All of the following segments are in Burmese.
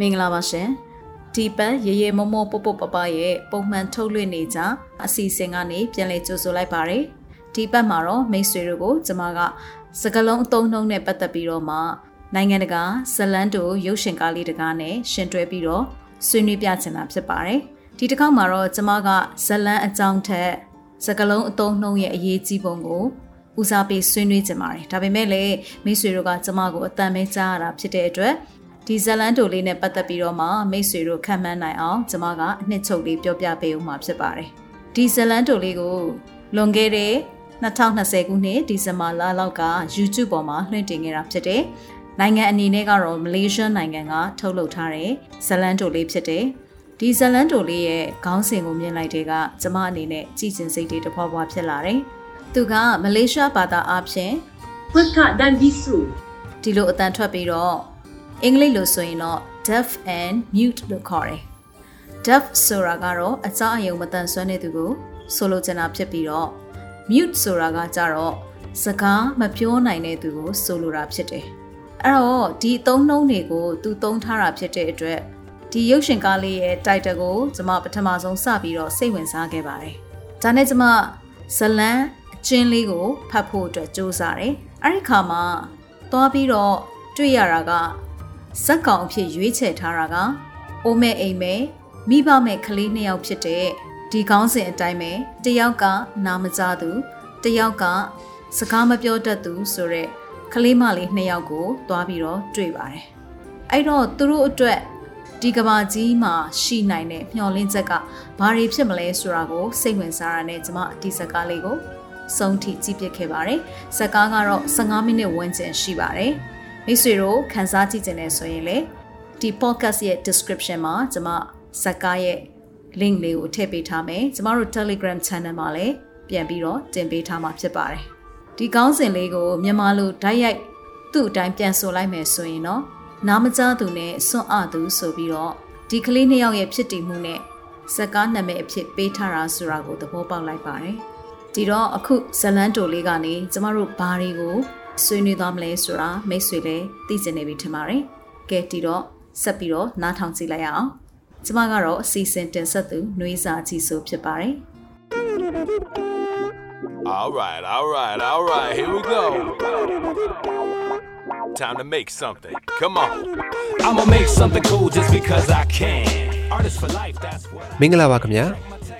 မင်္ဂလာပါရှင်ဒီပတ်ရေရေမမောပပပပရဲ့ပုံမှန်ထုတ်လွှင့်နေကြအစီအစဉ်ကနေပြန်လည်ကြိုဆိုလိုက်ပါတယ်ဒီပတ်မှာတော့မိတ်ဆွေတို့ကိုကျွန်မကစကလုံးအသုံးနှုန်းနဲ့ပတ်သက်ပြီးတော့မှနိုင်ငံတကာဇလန်တိုရုပ်ရှင်ကားလေးတကားနဲ့ရှင်တွဲပြီးတော့ဆွေးနွေးပြချင်တာဖြစ်ပါတယ်ဒီတစ်ခေါက်မှာတော့ကျွန်မကဇလန်အကြောင်းထက်စကလုံးအသုံးနှုန်းရဲ့အရေးကြီးပုံကိုဦးစားပေးဆွေးနွေးကြပါတယ်ဒါပေမဲ့လည်းမိတ်ဆွေတို့ကကျွန်မကိုအတန်မဲကြားရတာဖြစ်တဲ့အတွက် ဒီဇလန်တိုလေးနဲ့ပတ်သက်ပြီးတော့မှမိတ်ဆွေတို့ခံမှန်းနိုင်အောင်ကျွန်မကအနှစ်ချုပ်လေးပြောပြပေးဦးမှာဖြစ်ပါတယ်ဒီဇလန်တိုလေးကိုလွန်ခဲ့တဲ့2020ခုနှစ်ဒီဇင်ဘာလလောက်က YouTube ပေါ်မှာလွှင့်တင်ခဲ့တာဖြစ်တယ်နိုင်ငံအနေနဲ့ကတော့မလေးရှားနိုင်ငံကထုတ်လုပ်ထားတဲ့ဇလန်တိုလေးဖြစ်တယ်ဒီဇလန်တိုလေးရဲ့ခေါင်းစဉ်ကိုမြင်လိုက်တဲ့ကကျမအနေနဲ့ကြည်ကျင်စိတ်တွေတဖွာဖွာဖြစ်လာတယ်။သူကမလေးရှားဘာသာအဖြစ် Pekak dan bisu. ဒီလိုအတန်ထွက်ပြီးတော့ အင်္ဂလိပ်လိုဆိုရင်တော့ deaf and mute လို့ခေါ်တယ်။ deaf ဆိုတာကတော့အကြားအယုံမတန်ဆွမ်းတဲ့သူကိုဆိုလိုချင်တာဖြစ်ပြီးတော့ mute ဆိုတာကကြတော့စကားမပြောနိုင်တဲ့သူကိုဆိုလိုတာဖြစ်တယ်။အဲ့တော့ဒီအသုံးနှုန်းတွေကိုသူသုံးထားတာဖြစ်တဲ့အတွက်ဒီရုပ်ရှင်ကားလေးရဲ့ title ကိုကျွန်မပထမဆုံးစပြီးတော့စိတ်ဝင်စားခဲ့ပါတယ်။ဒါနဲ့ကျွန်မဇလန်အချင်းလေးကိုဖတ်ဖို့အတွက်စူးစမ်းတယ်။အဲ့ဒီခါမှာသွားပြီးတော့တွေ့ရတာက ဇက်ကောင်အဖြစ်ရွေးချယ်ထားတာကအိုမဲအိမ်မဲမိဘမဲ့ကလေးနှစ်ယောက်ဖြစ်တဲ့ဒီကောင်းစဉ်အတိုင်းပဲတယောက်ကနာမကြသူတယောက်ကစကားမပြောတတ်သူဆိုတဲ့ကလေးမလေးနှစ်ယောက်ကိုသွားပြီးတော့တွေ့ပါတယ်။အဲ့တော့သူတို့အတွက်ဒီကဘာကြီးမှာရှိနိုင်တဲ့မျှော်လင့်ချက်ကဘာတွေဖြစ်မလဲဆိုတာကိုစိတ်ဝင်စားရတဲ့ကျွန်မဒီဇက်ကားလေးကိုဆုံးထိကြည့်ပြခဲ့ပါတယ်။ဇက်ကားကတော့15မိနစ်ဝန်းကျင်ရှိပါတယ်။ မိတ်ဆွေတို့ခန်းစားကြည့်ကြတယ်ဆိုရင်လေဒီ podcast ရဲ့ description မှာကျွန်မဇက်ကားရဲ့ link လေးကိုထည့်ပေးထားမယ်။ကျမတို့ Telegram channel မှာလည်းပြန်ပြီးတော့တင်ပေးထားမှာဖြစ်ပါတယ်။ဒီကောင်းစဉ်လေးကိုမြန်မာလိုဓာတ်ရိုက်သူ့အတိုင်းပြန်ဆိုလိုက်မယ်ဆိုရင်တော့နားမကြားသူနဲ့စွန့်အသူဆိုပြီးတော့ဒီကလေးနှစ်ယောက်ရဲ့ဖြစ်တည်မှုနဲ့ဇက်ကားနာမည်အဖြစ်ပေးထားတာဆိုတာကိုသဘောပေါက်လိုက်ပါတယ်။ဒီတော့အခုဇလန်တိုလေးကနေကျမတို့ဘာတွေကို ဆွေးနွေးသွားမလဲဆိုတာမိတ်ဆွေလည်းသိကျင်နေပြီထင်ပါတယ်။ကဲဒီတော့ဆက်ပြီးတော့နားထောင်ကြည့်လိုက်ရအောင်။ကျမကတော့အစီအစဉ်တင်ဆက်သူနှွေးစာကြည့်ဆိုဖြစ်ပါတယ်။ All right, all right, all right. Here we go. Time to make something. Come on. I'ma make something cool just because I can. Artist for life, that's what. မင်္ဂလာပါခင်ဗျာ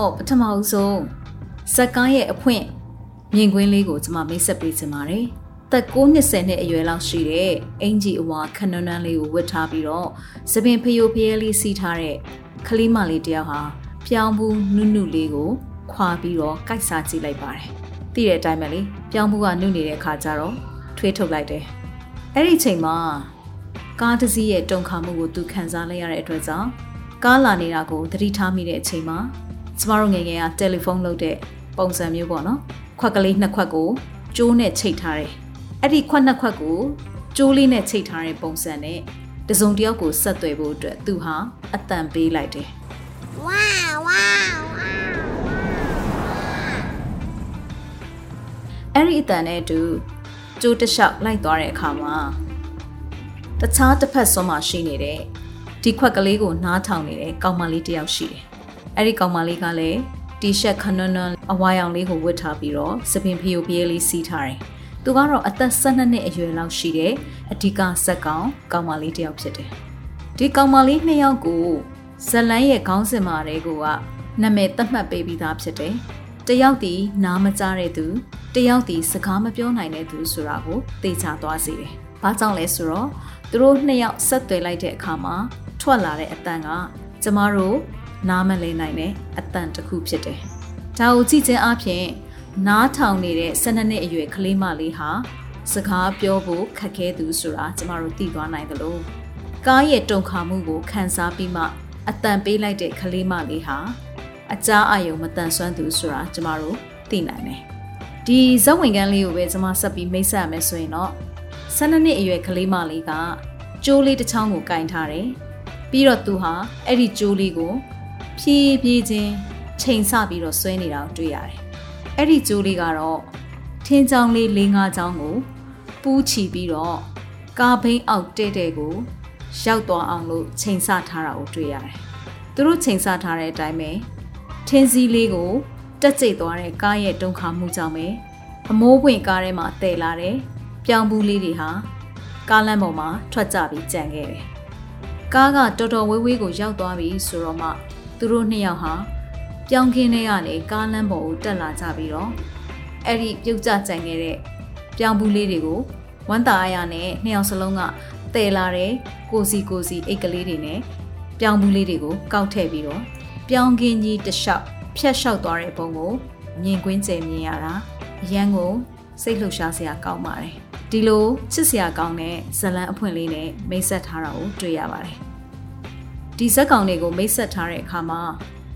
တော့ပထမအဆုံးဇက်ကားရဲ့အဖွင့်မြင်ကွင်းလေးကိုကျွန်မမိတ်ဆက်ပေးချင်ပါတယ်။သက်9နှစ်နဲ့အရွယ်လောက်ရှိတဲ့အင်ဂျီအဝါခနွန်းနန်းလေးကိုဝတ်ထားပြီးတော့သပင်ဖယိုဖယဲလေးစီးထားတဲ့ကလေးမလေးတယောက်ဟာပြောင်းဘူးနုနုလေးကိုခွာပြီးတော့ကြိုက်စားကြည့်လိုက်ပါတယ်။သိတဲ့အတိုင်းပဲလေပြောင်းဘူးကနုနေတဲ့အခါကျတော့ထွေးထုတ်လိုက်တယ်။အဲ့ဒီချိန်မှာကားတစ်စီးရဲ့တုန်ခါမှုကိုသူခံစားလိုက်ရတဲ့အတွက်ကြောင့်ကားလာနေတာကိုသတိထားမိတဲ့အချိန်မှာ ကျမတို့ငယ်ငယ်ကတယ်လီဖုန်းလုပ်တဲ့ပုံစံမျိုးပေါ့နော်ခွက်ကလေးနှစ်ခွက်ကိုကျိုးနဲ့ချိတ်ထားတယ်အဲ့ဒီခွက်နှစ်ခွက်ကိုကျိုးလေးနဲ့ချိတ်ထားတဲ့ပုံစံနဲ့တစုံတစ်ယောက်ကိုဆက်သွယ်ဖို့အတွက်သူဟာအတန်ပေးလိုက်တယ် Wow, wow, wow. အဲ့ဒီအတန်နဲ့အတူကျိုးတစ်လျှောက်လိုက်သွားတဲ့အခါမှာတခြားတစ်ဖက်ဆုံးမှာရှိနေတဲ့ဒီခွက်ကလေးကိုနားထောင်နေတဲ့ကောင်မလေးတစ်ယောက်ရှိတယ်။ အဲ့ဒီကောင်မလေးကလည်းတီရှပ်ခနွန်းနွန်းအဝါရောင်လေးကိုဝတ်ထားပြီးတော့စပင်ဖီယိုပြဲလေးစီးထားတယ်။သူကတော့အသက်12နှစ်အရွယ်လောက်ရှိတဲ့အဓိကဇက်ကောင်ကောင်မလေးတစ်ယောက်ဖြစ်တယ်။ဒီကောင်မလေးနှစ်ယောက်ကိုဇလန်းရဲ့ခေါင်းစဉ်မာတွေကိုကနာမည်သတ်မှတ်ပေးပြီးသားဖြစ်တယ်။တယောက်ဒီနားမကြားတဲ့သူတယောက်ဒီစကားမပြောနိုင်တဲ့သူဆိုတာကိုသိချသွားစေတယ်။ဘာကြောင့်လဲဆိုတော့သူတို့နှစ်ယောက်ဆက်သွယ်လိုက်တဲ့အခါမှာထွက်လာတဲ့အတန်ကကျမတို့ နားမလည်နိုင်တဲ့အတန်တစ်ခုဖြစ်တယ်။ဒါကိုကြည့်ခြင်းအပြင်နားထောင်နေတဲ့12နှစ်အရွယ်ကလေးမလေးဟာစကားပြောဖို့ခက်ခဲသူဆိုတာကျမတို့သိသွားနိုင်သလိုကားရဲ့တုန်ခါမှုကိုခံစားပြီးမှအတန်ပေးလိုက်တဲ့ကလေးမလေးဟာအကြားအယုံမတန်ဆွမ်းသူဆိုတာကျမတို့သိနိုင်တယ်။ဒီဇက်ဝင်ကန်းလေးကိုပဲကျမဆက်ပြီးမိတ်ဆက်ရမယ်ဆိုရင်တော့12နှစ်အရွယ်ကလေးမလေးကကျိုးလေးတစ်ချောင်းကိုကင်ထားတယ်။ပြီးတော့သူဟာအဲ့ဒီကျိုးလေးကို ဖြည်းဖြည်းချင်းချိန်ဆပြီးတော့ဆွဲနေတာကိုတွေ့ရတယ်။အဲ့ဒီကျိုးလေးကတော့ထင်းချောင်းလေး၄၅ချောင်းကိုပူးချီပြီးတော့ကာဘိန်းအောက်တဲ့တဲ့ကိုရောက်သွားအောင်လို့ချိန်ဆထားတာကိုတွေ့ရတယ်။သူတို့ချိန်ဆထားတဲ့အတိုင်းပဲထင်းစည်းလေးကိုတက်ကျိတ်သွားတဲ့ကားရဲ့တုံခါမှုကြောင့်ပဲအမိုးပွင့်ကားထဲမှာတည်လာတဲ့ပြောင်ဘူးလေးတွေဟာကားလမ်းပေါ်မှာထွက်ကြပြီးကြံခဲ့တယ်။ကားကတော်တော်ဝေးဝေးကိုရောက်သွားပြီဆိုတော့မှ သူတို့နှစ်ယောက်ဟာပြောင်းခင်းထဲကနေကားလမ်းပေါ်ကိုတက်လာကြပြီးတော့အဲ့ဒီပြုတ်ကျကြံခဲ့တဲ့ပြောင်ဘူးလေးတွေကိုဝမ်းတာအရာနဲ့နှစ်ယောက်စလုံးကတည်လာတဲ့ကိုစီကိုစီအိတ်ကလေးတွေနဲ့ပြောင်ဘူးလေးတွေကိုကောက်ထည့်ပြီးတော့ပြောင်းခင်းကြီးတစ်လျှောက်ဖြတ်လျှောက်သွားတဲ့ပုံကိုမြင်ကွင်းကျယ်မြင်ရတာအရန်ကိုစိတ်လှုပ်ရှားစရာကောင်းပါတယ်ဒီလိုချစ်စရာကောင်းတဲ့ဇလံအဖွင့်လေးနဲ့မိတ်ဆက်ထားတာကိုတွေ့ရပါတယ် ဒီဇက်ကောင်တွေကိုမိတ်ဆက်ထားတဲ့အခါမှာ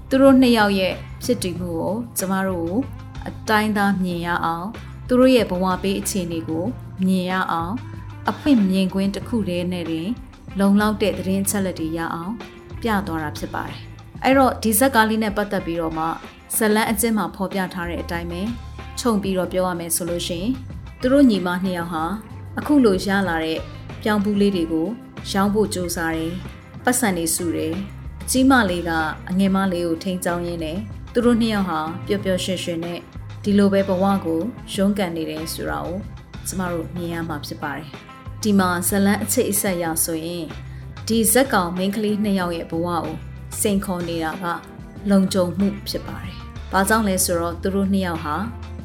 သူတို့နှစ်ယောက်ရဲ့ဖြစ်တည်မှုကိုကျမတို့အတိုင်းသားမြင်ရအောင်သူတို့ရဲ့ဘဝပေးအခြေအနေကိုမြင်ရအောင်အဖွင့်မြင်ကွင်းတစ်ခုတည်းနဲ့တင်လုံလောက်တဲ့သတင်းချက်လက်တွေရအောင် ပြသွားတာဖြစ်ပါတယ်။အဲ့တော့ဒီဇက်ကားလေးနဲ့ပတ်သက်ပြီးတော့မှဇလန်းအကျဉ်းမှာဖော်ပြထားတဲ့အတိုင်းပဲခြုံပြီးတော့ပြောရမယ်ဆိုလို့ရှိရင်သူတို့ညီမနှစ်ယောက်ဟာအခုလိုရလာတဲ့ပြောင်းပူးလေးတွေကိုရောင်းဖို့ကြိုးစားတယ်။ ပတ်စံနေစုတယ်။အကြီးမလေးကအငယ်မလေးကိုထိန်းချောင်းရင်းနဲ့သူတို့နှစ်ယောက်ဟာပျော်ပျော်ရွှင်ရွှင်နဲ့ဒီလိုပဲဘဝကိုရုန်းကန်နေတယ်ဆိုတာကိုကျမတို့မြင်ရမှာဖြစ်ပါတယ်။ဒီမှာဇလန်းအချိတ်အဆက်ရဆိုရင်ဒီဇက်ကောင်မိန်းကလေးနှစ်ယောက်ရဲ့ဘဝကိုစိန်ခေါ်နေတာကလုံခြုံမှုဖြစ်ပါတယ်။ဘာကြောင့်လဲဆိုတော့သူတို့နှစ်ယောက်ဟာ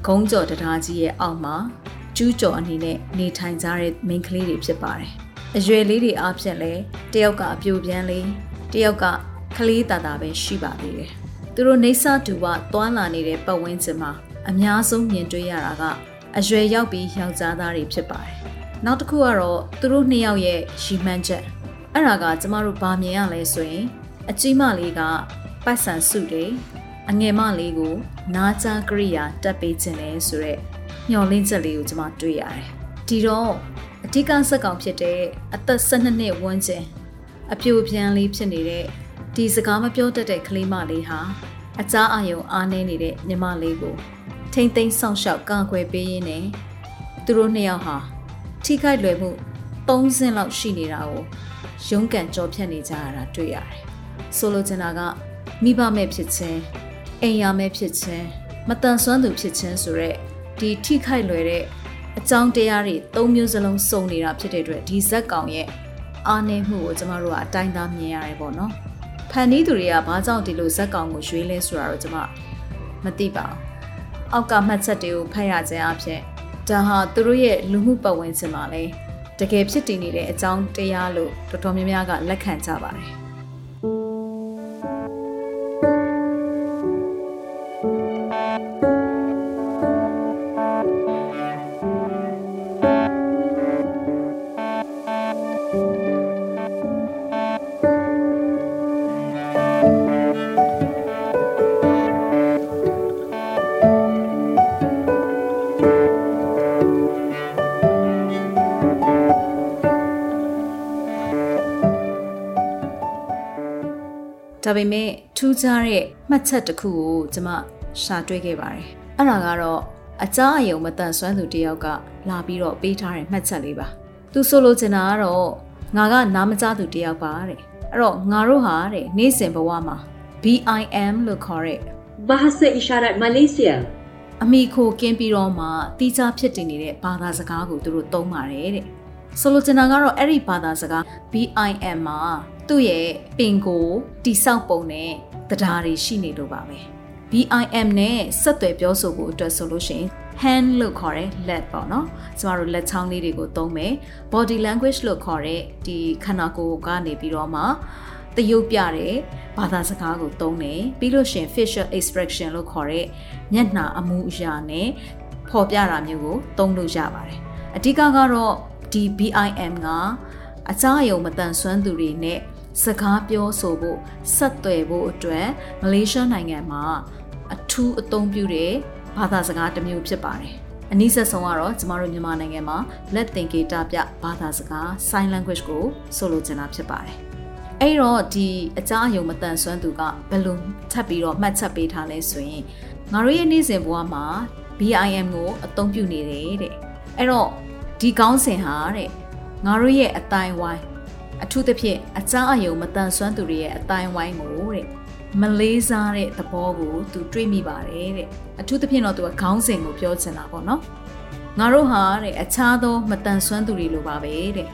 ဂုံးကြော်တရားကြီးရဲ့အောက်မှာကျူးကျော်အနေနဲ့နေထိုင်ကြတဲ့မိန်းကလေးတွေဖြစ်ပါတယ်။ အရွယ်လေးတွေအားဖြင့်လည်းတယောက်ကအပြိုပြန်းလေးတယောက်ကကလေးတာတာပဲရှိပါသေးတယ်။သူတို့နေဆတူကတွာလာနေတဲ့ပတ်ဝန်းကျင်မှာအများဆုံးမြင်တွေ့ရတာကအရွယ်ရောက်ပြီးယောက်ျားသားတွေဖြစ်ပါတယ်။နောက်တစ်ခုကတော့သူတို့နှစ်ယောက်ရဲ့ရှီမန်းချက်အဲ့ဒါကကျမတို့ဗာမြင်ရလဲဆိုရင် အကြီးမလေးကပိုက်ဆံစုတယ်အငယ်မလေးကို နားကြားကရိယာတက်ပေးခြင်းလဲဆိုတော့မျော်လင့်ချက်လေးကိုကျမတွေ့ရတယ်။ဒီတော့ အဓိကစက်ကောင်ဖြစ်တဲ့အသက်12နှစ်ဝန်းကျင်အပြိုပြန်လေးဖြစ်နေတဲ့ဒီစကားမပြောတတ်တဲ့ကလေးမလေးဟာအကြအယုံအားနေနေတဲ့ညီမလေးကိုထိမ့်သိမ်းဆောင်ရှောက်ကာကွယ်ပေးရင်းနဲ့သူတို့နှစ်ယောက်ဟာထိခိုက်လွယ်မှု၃ဆင့်လောက်ရှိနေတာကိုရုန်းကန်ကြောဖြတ်နေကြရတာတွေ့ရတယ်။ဆိုလိုချင်တာကမိဘမဲ့ဖြစ်ခြင်းအိမ်ယာမဲ့ဖြစ်ခြင်းမတန်ဆွမ်းသူဖြစ်ခြင်းဆိုရက်ဒီထိခိုက်လွယ်တဲ့ အကြောင်းတရားတွေ၃မျိုးစလုံးစုံနေတာဖြစ်တဲ့အတွက်ဒီဇက်ကောင်ရဲ့အားနည်းမှုကိုကျမတို့ကအတိုင်းသားမြင်ရတယ်ပေါ့နော်။ဖန်နီးသူတွေကဘာကြောင့်ဒီလိုဇက်ကောင်ကိုရွေးလဲဆိုတာတော့ကျမမသိပါဘူး။အောက်ကမှတ်ချက်တွေကိုဖတ်ရခြင်းအဖြစ်ဒါဟာသူတို့ရဲ့လူမှုပတ်ဝန်းကျင်မှာလည်းတကယ်ဖြစ်တည်နေတဲ့အကြောင်းတရားလို့တော်တော်များများကလက်ခံကြပါတယ်။ ပေမဲ့ထူးခြားတဲ့မှတ်ချက်တစ်ခုကိုကျွန်မရှာတွေ့ခဲ့ပါတယ်။အဲ့ဒါကတော့အကြားအယုံမတန်ဆွမ်းသူတယောက်ကလာပြီးတော့ပေးထားတဲ့မှတ်ချက်လေးပါ။သူဆိုလိုချင်တာကတော့ငါကနားမကြားသူတယောက်ပါတဲ့။အဲ့တော့ငါတို့ဟာတဲ့နေ့စဉ်ဘဝမှာ BIM လို့ခေါ်တဲ့ Bahasa Isyarat Malaysia အမိခိုကင်းပြီးတော့မှတီးခြားဖြစ်တည်နေတဲ့ဘာသာစကားကိုသူတို့သုံးပါတယ်တဲ့။ဆိုလိုချင်တာကတော့အဲ့ဒီဘာသာစကား BIM မှာ သူ့ရဲ့ပင်ကိုတိဆောက်ပုံနဲ့တရားတွေရှိနေလို့ပါပဲ။ BIM နဲ့ဆက်သွယ်ပြောဆိုဖို့အတွက်ဆိုလို့ရှိရင် hand လို့ခေါ်တဲ့လက်ပေါ့နော်ကျမတို့လက်ချောင်းလေးတွေကိုသုံးမယ် body language လို့ခေါ်တဲ့ဒီခန္ဓာကိုယ်ကနေပြီးတော့မှတတရုပ်ပြတဲ့ဘာသာစကားကိုသုံးတယ်ပြီးလို့ရှရင် facial expression လို့ခေါ်တဲ့မျက်နှာအမူအရာနဲ့ဖော်ပြတာမျိုးကိုသုံးလို့ရပါတယ်အဓိကကတော့ဒီ BIM ကအကြအယုံမတန်ဆွမ်းသူတွေနဲ့ စကားပြောဆိုဖို့ဆက်သွယ်ဖို့အတွက်မလေးရှားနိုင်ငံမှာအထူးအသုံးပြုတဲ့ဘာသာစကားတစ်မျိုးဖြစ်ပါတယ်အနည်းဆက်ဆုံးကတော့ကျမတို့မြန်မာနိုင်ငံမှာလက်သင်္ကေတပြဘာသာစကား sign language ကိုဆိုလိုချင်တာဖြစ်ပါတယ်။အဲ့တော့ဒီအကြအယုံမတန်ဆွမ်းသူကဘယ်လိုထပ်ပြီးတော့မှတ်ချက်ပေးထားလဲဆိုရင်ငါတို့ရဲ့နေ့စဉ်ဘဝမှာ BIM ကိုအသုံးပြုနေတယ်တဲ့။အဲ့တော့ဒီကောင်းစဉ်ဟာတဲ့ငါတို့ရဲ့အတိုင်းဝိုင်း အထူးသဖြင့်အကြအယုံမတန်ဆွမ်းသူတွေရဲ့အတိုင်းဝိုင်းကိုတဲ့မလေးစားတဲ့သဘောကိုသူတွေးမိပါတယ်တဲ့အထူးသဖြင့်တော့သူကခေါင်းစဉ်ကိုပြောချင်တာပေါ့နော်ငါတို့ဟာတဲ့အခြားသောမတန်ဆွမ်းသူတွေလိုပါပဲတဲ့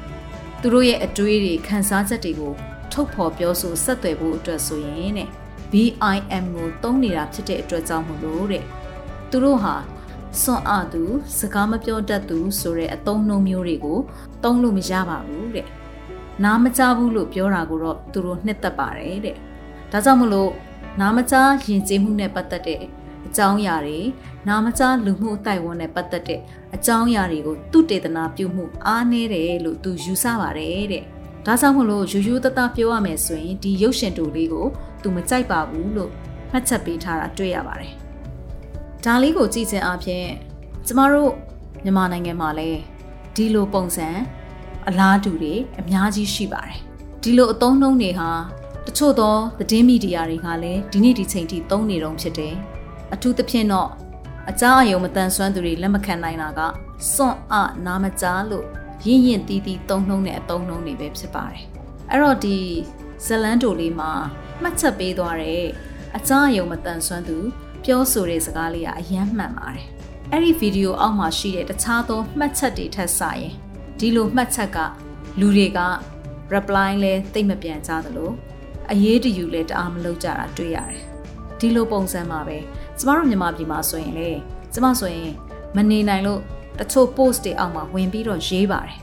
သူတို့ရဲ့အတွေးတွေခံစားချက်တွေကိုထုတ်ဖော်ပြောဆိုဆက်သွယ်ဖို့အတွက်ဆိုရင်တဲ့ BIM ကိုသုံးနေတာဖြစ်တဲ့အတွက်ကြောင့်မလို့တဲ့သူတို့ဟာစွန့်အားသူစကားမပြောတတ်သူဆိုတဲ့အသုံးနှုန်းမျိုးတွေကိုသုံးလို့မရပါဘူးတဲ့ နားမကြဘူးလို့ပြောတာကိုတော့သူတို့နှစ်သက်ပါတယ်တဲ့ဒါကြောင့်မလို့နားမကြားယဉ်ကျေးမှုနဲ့ပတ်သက်တဲ့အကြောင်းအရာတွေနားမကြားလူမှုအတိုင်းဝန်နဲ့ပတ်သက်တဲ့အကြောင်းအရာတွေကိုသူတေသနာပြုမှုအားနည်းတယ်လို့သူယူဆပါတယ်တဲ့ဒါကြောင့်မလို့ယူယူတတပြောရမယ်ဆိုရင်ဒီရုပ်ရှင်တူလေးကိုသူမကြိုက်ပါဘူးလို့မှတ်ချက်ပေးထားတာတွေ့ရပါတယ်ဒါလေးကိုကြည့်ခြင်းအပြင်ကျမတို့မြန်မာနိုင်ငံမှာလည်းဒီလိုပုံစံ အလားတူတွေအများကြီးရှိပါတယ်ဒီလိုအသုံးနှုန်းတွေဟာတချို့သောသတင်းမီဒီယာတွေကလည်းဒီနေ့ဒီချိန်ထိသုံးနေတုံးဖြစ်တယ်အထူးသဖြင့်တော့အကြားအယုံမတန်ဆွမ်းသူတွေလက်မခံနိုင်တာကစွန့်အနာမကြားလို့ရင့်ရင်တီးတီးသုံးနှုံးတဲ့အသုံးနှုံးတွေပဲဖြစ်ပါတယ်အဲ့တော့ဒီဇလန်တိုလေးမှာမှတ်ချက်ပေးသွားတဲ့အကြားအယုံမတန်ဆွမ်းသူပြောဆိုတဲ့စကားလေးကအယမ်းမှန်ပါတယ်အဲ့ဒီဗီဒီယိုအောက်မှာရှိတဲ့တခြားသောမှတ်ချက်တွေထက်စာရင် ဒီလိုမှတ်ချက်ကလူတွေက reply လဲသိမ့်မပြန်ကြသလိုအရေးတယူလဲတအားမလုပ်ကြတာတွေ့ရတယ်ဒီလိုပုံစံမှာပဲကျမတို့မြန်မာပြည်မှာဆိုရင်လေကျမဆိုရင်မနေနိုင်လို့တချို့ post တွေအောက်မှာဝင်ပြီးတော့ရေးပါတယ်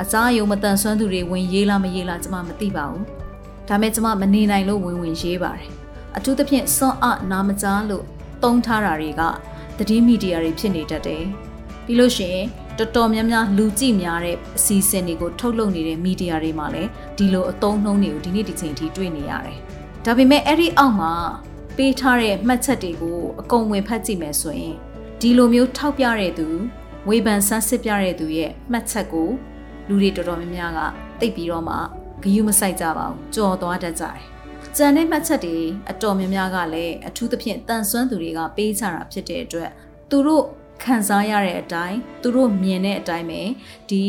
အစားယုံမတန်ဆွမ်းသူတွေဝင်ရေးလားမရေးလားကျမမသိပါဘူးဒါပေမဲ့ကျမမနေနိုင်လို့ဝင်ဝင်ရေးပါတယ်အထူးသဖြင့်စွန့်အနာမကြားလို့တုံးထားတာတွေကသတင်းမီဒီယာတွေဖြစ်နေတတ်တယ်ပြီးလို့ရှိရင် တော်တော်များများလူကြည့်များတဲ့အစီအစဉ်တွေကိုထုတ်လုပ်နေတဲ့မီဒီယာတွေမှာလည်းဒီလိုအသုံးနှုန်းတွေကိုဒီနေ့ဒီချိန်ထိတွေ့နေရတယ်။ဒါပေမဲ့အဲ့ဒီအောက်မှာပေးထားတဲ့မှတ်ချက်တွေကိုအကုန်ဝင်ဖတ်ကြည့်မယ်ဆိုရင်ဒီလိုမျိုးထောက်ပြတဲ့သူဝေဖန်ဆန်းစစ်ပြတဲ့သူရဲ့မှတ်ချက်ကိုလူတွေတော်တော်များများကသိပြီးတော့မှဂယုမဆိုင်ကြပါဘူးကြော်သွားတတ်ကြတယ်။ကြံတဲ့မှတ်ချက်တွေအတော်များများကလည်းအထူးသဖြင့်တန်ဆွမ်းသူတွေကပေးကြတာဖြစ်တဲ့အတွက်သူတို့ ခံစားရတဲ့အတိုင်းသူတို့မြင်တဲ့အတိုင်းပဲဒီ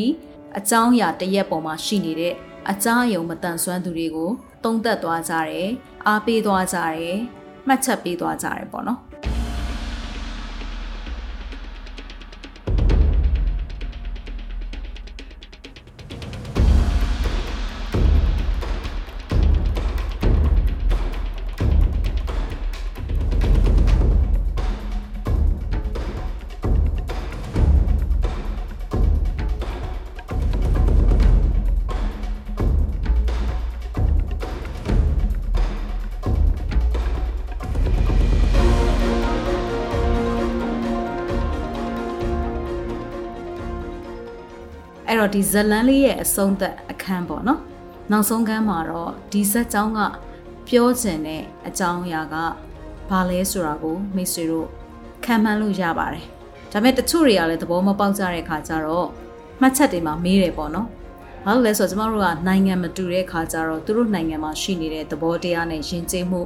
အကြောင်းအရာတရက်ပေါ်မှာရှိနေတဲ့အကြောင်းအယုံမတန်ဆွမ်းသူတွေကိုတုံးသက်သွားကြတယ်အားပေးသွားကြတယ်မှတ်ချက်ပေးသွားကြတယ်ပေါ့နော် တော့ဒီဇလန်းလေးရဲ့အဆုံးသက်အခန်းပေါ့နော်နောက်ဆုံးခန်းမှာတော့ဒီဇက်ကြောင်းကပြောချင်တဲ့အကြောင်းအရာကဘာလဲဆိုတာကိုမိတ်ဆွေတို့ခံမှန်းလို့ရပါတယ်ဒါပေမဲ့တချို့တွေကလည်းသဘောမပေါက်ကြတဲ့ခါကျတော့မှတ်ချက်တွေမှာမေးတယ်ပေါ့နော်ဘာလို့လဲဆိုတော့ကျမတို့ကနိုင်ငံမတူတဲ့ခါကျတော့သူတို့နိုင်ငံမှာရှိနေတဲ့သဘောတရားနဲ့ယဉ်ကျေးမှု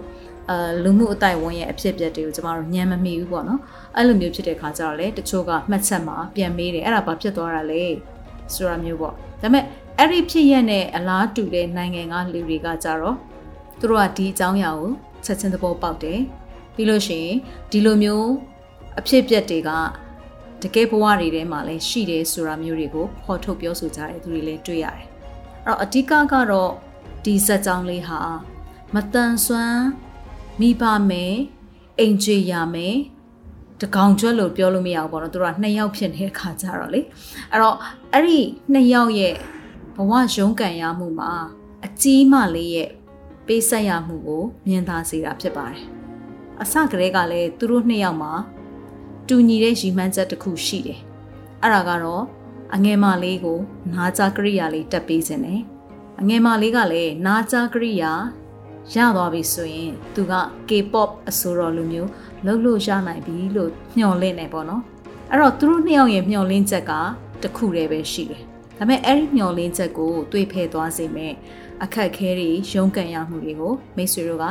အဲလူမှုအတိုင်းဝန်ရဲ့အဖြစ်အပျက်တွေကိုကျမတို့ညံမမိဘူးပေါ့နော်အဲ့လိုမျိုးဖြစ်တဲ့ခါကျတော့လေတချို့ကမှတ်ချက်မှာပြန်မေးတယ်အဲ့ဒါဘာဖြစ်သွားတာလဲ ဆိုတာမျိုးပေါ့ဒါပေမဲ့အဲ့ဒီဖြစ်ရက်နဲ့အလားတူတဲ့နိုင်ငံကလူတွေကကြတော့သူတို့ကဒီအကြောင်းအရာကိုချက်ချင်းသဘောပေါက်တယ်ပြီးလို့ရှိရင်ဒီလိုမျိုးအဖြစ်အပျက်တွေကတကယ်ဘဝတွေထဲမှာလည်းရှိတယ်ဆိုတာမျိုးတွေကိုဖော်ထုတ်ပြောဆိုကြတဲ့သူတွေလည်းတွေ့ရတယ်အဲ့တော့အဓိကကတော့ဒီဇက်ကြောင်းလေးဟာမတန်ဆွမ်းမိဘမယ်အိမ်ကြွေရမယ် တကောင်ကျွတ်လို့ပြောလို့မရဘူးပေါ့နော်သူတို့ကနှစ်ယောက်ဖြစ်နေတဲ့ခါကြတော့လေအဲ့တော့အဲ့ဒီနှစ်ယောက်ရဲ့ဘဝရုန်းကန်ရမှုမှာအကြီးမလေးရဲ့ပေးဆက်ရမှုကိုမြင်သာစေတာဖြစ်ပါတယ်။အစကတည်းကလည်းသူတို့နှစ်ယောက်မှာတူညီတဲ့ရည်မှန်းချက်တစ်ခုရှိတယ်။အဲ့ဒါကတော့အငယ်မလေးကိုနာကြကရိယာလေးတက်ပေးခြင်းနဲ့အငယ်မလေးကလည်းနာကြကရိယာ ရသွားပြီဆိုရင်သူက K-pop အစိုးရလူမျိုးလှုပ်လို့ရနိုင်ပြီလို့ညှော်လင့်နေပေါ့နော်အဲ့တော့သူတို့နှစ်ယောက်ရဲ့မျှော်လင့်ချက်ကတခုတည်းပဲရှိတယ်ဒါပေမဲ့အဲ့ဒီမျှော်လင့်ချက်ကိုတွေးဖယ်သွားစေမဲ့အခက်ခဲတွေရုန်းကန်ရမှုတွေကိုမိတ်ဆွေတို့က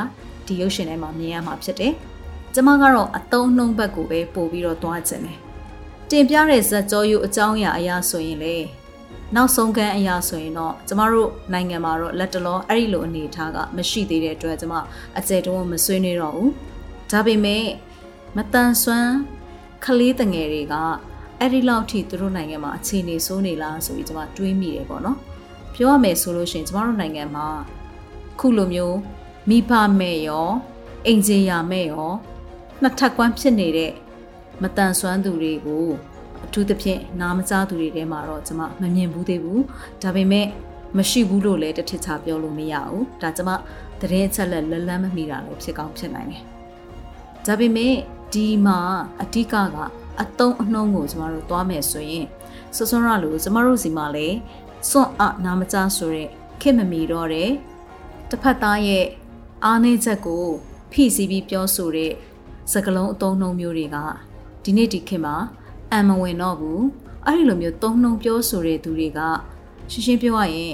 ဒီရုပ်ရှင်ထဲမှာမြင်ရမှာဖြစ်တယ်ကျမကတော့အတုံးနှုံးဘက်ကိုပဲပို့ပြီးတော့သွားခြင်းတယ်တင်ပြတဲ့ဇက်ကြောယူအကြောင်းအရာအရာဆိုရင်လေ နောက်ဆုံးကန်းအရာဆိုရင်တော့ကျမတို့နိုင်ငံမှာတော့လက်တလောအဲ့ဒီလိုအနေအထားကမရှိသေးတဲ့အတွက်ကျမအကျယ်တုံးမဆွေးနွေးတော့ဘူးဒါပေမဲ့မတန်ဆွမ်းကလေးတငယ်တွေကအဲ့ဒီလောက်ထိသူတို့နိုင်ငံမှာအခြေအနေဆိုးနေလားဆိုပြီးကျမတွေးမိတယ်ပေါ့နော်ပြောရမယ်ဆိုလို့ရှိရင်ကျမတို့နိုင်ငံမှာခုလိုမျိုးမိဘမဲ့ရောအိမ်ကျေရမဲ့ရောနှစ်ထပ်ကွမ်းဖြစ်နေတဲ့မတန်ဆွမ်းသူတွေကို အထူးသဖြင့်နားမကြားသူတွေထဲမှာတော့ကျွန်မမမြင်ဘူးသေးဘူးဒါပေမဲ့မရှိဘူးလို့လည်းတစ်ထစ်ချပြောလို့မရဘူးဒါကျွန်မသတင်းအချက်လက်လက်လန်းမမိတာလည်းဖြစ်ကောင်းဖြစ်နိုင်တယ်ဒါပေမဲ့ဒီမှာအဓိကကအတုံးအနှုံးကိုကျမတို့သွားမယ်ဆိုရင်စွစွန်းရလို့ကျမတို့စီမှာလည်းစွန့်အနာမကြားဆိုတဲ့ခင်မမီတော့တဲ့တစ်ဖက်သားရဲ့အားနည်းချက်ကိုဖိစီးပြီးပြောဆိုတဲ့စကလုံးအတုံးနှုံးမျိုးတွေကဒီနေ့ဒီခေတ်မှာ အံမဝင်တော့ဘူးအဲ့ဒီလိုမျိုးသုံးနှုံပြောဆိုတဲ့သူတွေကရှင်းရှင်းပြောရရင်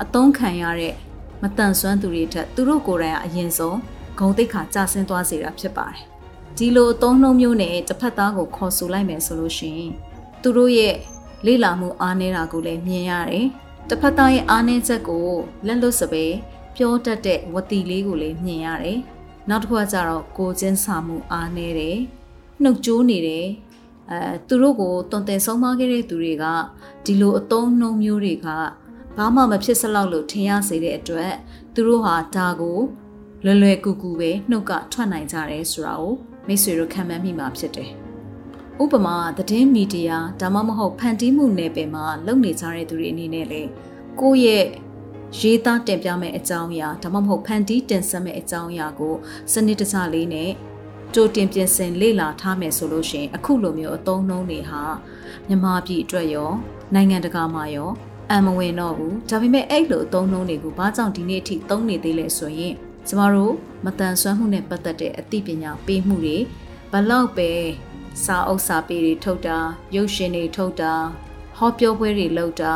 အတုံးခံရတဲ့မတန်ဆွမ်းသူတွေထက်သူတို့ကိုယ်တိုင်ကအရင်ဆုံးဂုံတိတ်ခါကြဆင်းသွားစေတာဖြစ်ပါတယ်ဒီလိုအသုံးနှုံမျိုးနဲ့တစ်ဖက်သားကိုခေါ်ဆိုလိုက်မယ်ဆိုလို့ရှိရင်သူတို့ရဲ့လေ့လာမှုအားနည်းတာကိုလည်းမြင်ရတယ်တစ်ဖက်သားရဲ့အားနည်းချက်ကိုလက်လွတ်စပယ်ပြောတတ်တဲ့ဝတီလေးကိုလည်းမြင်ရတယ်နောက်တစ်ခုကကြတော့ကိုချင်းစာမှုအားနည်းတယ်နှုတ်ကြိုးနေတယ် အဲသူတို့ကိုတွန်တယ်ဆုံးမခဲ့တဲ့သူတွေကဒီလိုအသုံးနှုံမျိုးတွေကဘာမှမဖြစ်စလောက်လို့ထင်ရစေတဲ့အတွက်သူတို့ဟာဒါကိုလွယ်လွယ်ကူကူပဲနှုတ်ကထွက်နိုင်ကြတယ်ဆိုတာကိုမိတ်ဆွေတို့ခံမှန်းမိမှာဖြစ်တယ်။ဥပမာသတင်းမီဒီယာဒါမှမဟုတ်ဖန်တီးမှုနယ်ပယ်မှာလုပ်နေကြတဲ့သူတွေအနေနဲ့လေကိုယ့်ရဲ့ရေးသားတင်ပြမယ့်အကြောင်းအရာဒါမှမဟုတ်ဖန်တီးတင်ဆက်မယ့်အကြောင်းအရာကိုစနစ်တကျလေးနဲ့ ကြိုတင်ပြင်ဆင်လေ့လာထားမယ်ဆိုလို့ရှိရင်အခုလိုမျိုးအသုံးနှုန်းတွေဟာမြန်မာပြည်အတွက်ရောနိုင်ငံတကာမှာရောအမဝင်တော့ဘူးဒါပေမဲ့အဲ့လိုအသုံးနှုန်းတွေကိုဘာကြောင့်ဒီနေ့အထိသုံးနေသေးလဲဆိုရင်ကျမတို့မတန်ဆွမ်းမှုနဲ့ပတ်သက်တဲ့အသိပညာပေးမှုတွေဘလောက်ပဲစာအုပ်စာပေတွေထုတ်တာရုပ်ရှင်တွေထုတ်တာဟောပြောပွဲတွေလုပ်တာ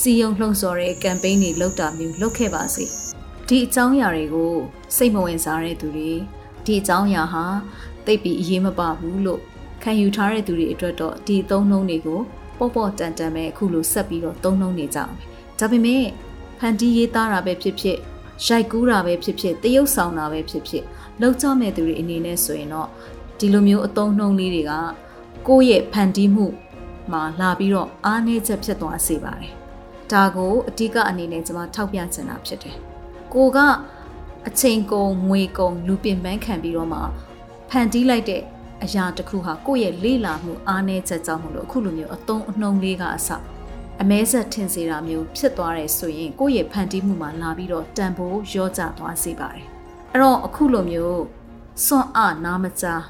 စီယုံလှုံ့ဆော်တဲ့ကမ်ပိန်းတွေလုပ်တာမျိုးလုပ်ခဲ့ပါစေဒီအကြောင်းအရာတွေကိုစိတ်မဝင်စားတဲ့သူတွေ ဒီအကြောင်းအရာဟာသိပ်ပြီးအရေးမပါဘူးလို့ခံယူထားတဲ့သူတွေအတွက်တော့ဒီသုံးနှုံးတွေကိုပေါ့ပေါ့တန်တန်ပဲအခုလိုဆက်ပြီးတော့သုံးနှုံးနေကြအောင်ဒါပေမဲ့ဖန်တီးရေးသားတာပဲဖြစ်ဖြစ်ရိုက်ကူးတာပဲဖြစ်ဖြစ်တရုပ်ဆောင်တာပဲဖြစ်ဖြစ်လောက်ကြမဲ့သူတွေအနေနဲ့ဆိုရင်တော့ဒီလိုမျိုးအသုံးနှုံးလေးတွေကကိုယ့်ရဲ့ဖန်တီးမှုမှာလာပြီးတော့အားနည်းချက်ဖြစ်သွားစေပါတယ်။ဒါကိုအဓိကအနေနဲ့ကျွန်မထောက်ပြချင်တာဖြစ်တယ်။ကိုက အချိန်ကုန်ငွေကုန်လူပင်ပန်းခံပြီးတော့မှဖန်တီးလိုက်တဲ့အရာတစ်ခုဟာကိုယ့်ရဲ့လေ့လာမှုအားနည်းချက်ကြောင့်မလို့အခုလိုမျိုးအသုံးအနှုံးလေးကအစအမဲဆက်ထင်စေတာမျိုးဖြစ်သွားတယ်ဆိုရင်ကိုယ့်ရဲ့ဖန်တီးမှုမှာလာပြီးတော့တန်ဖိုးရောကျသွားစေပါတယ်အဲ့တော့အခုလိုမျိုးစွန့်အားနာမကြား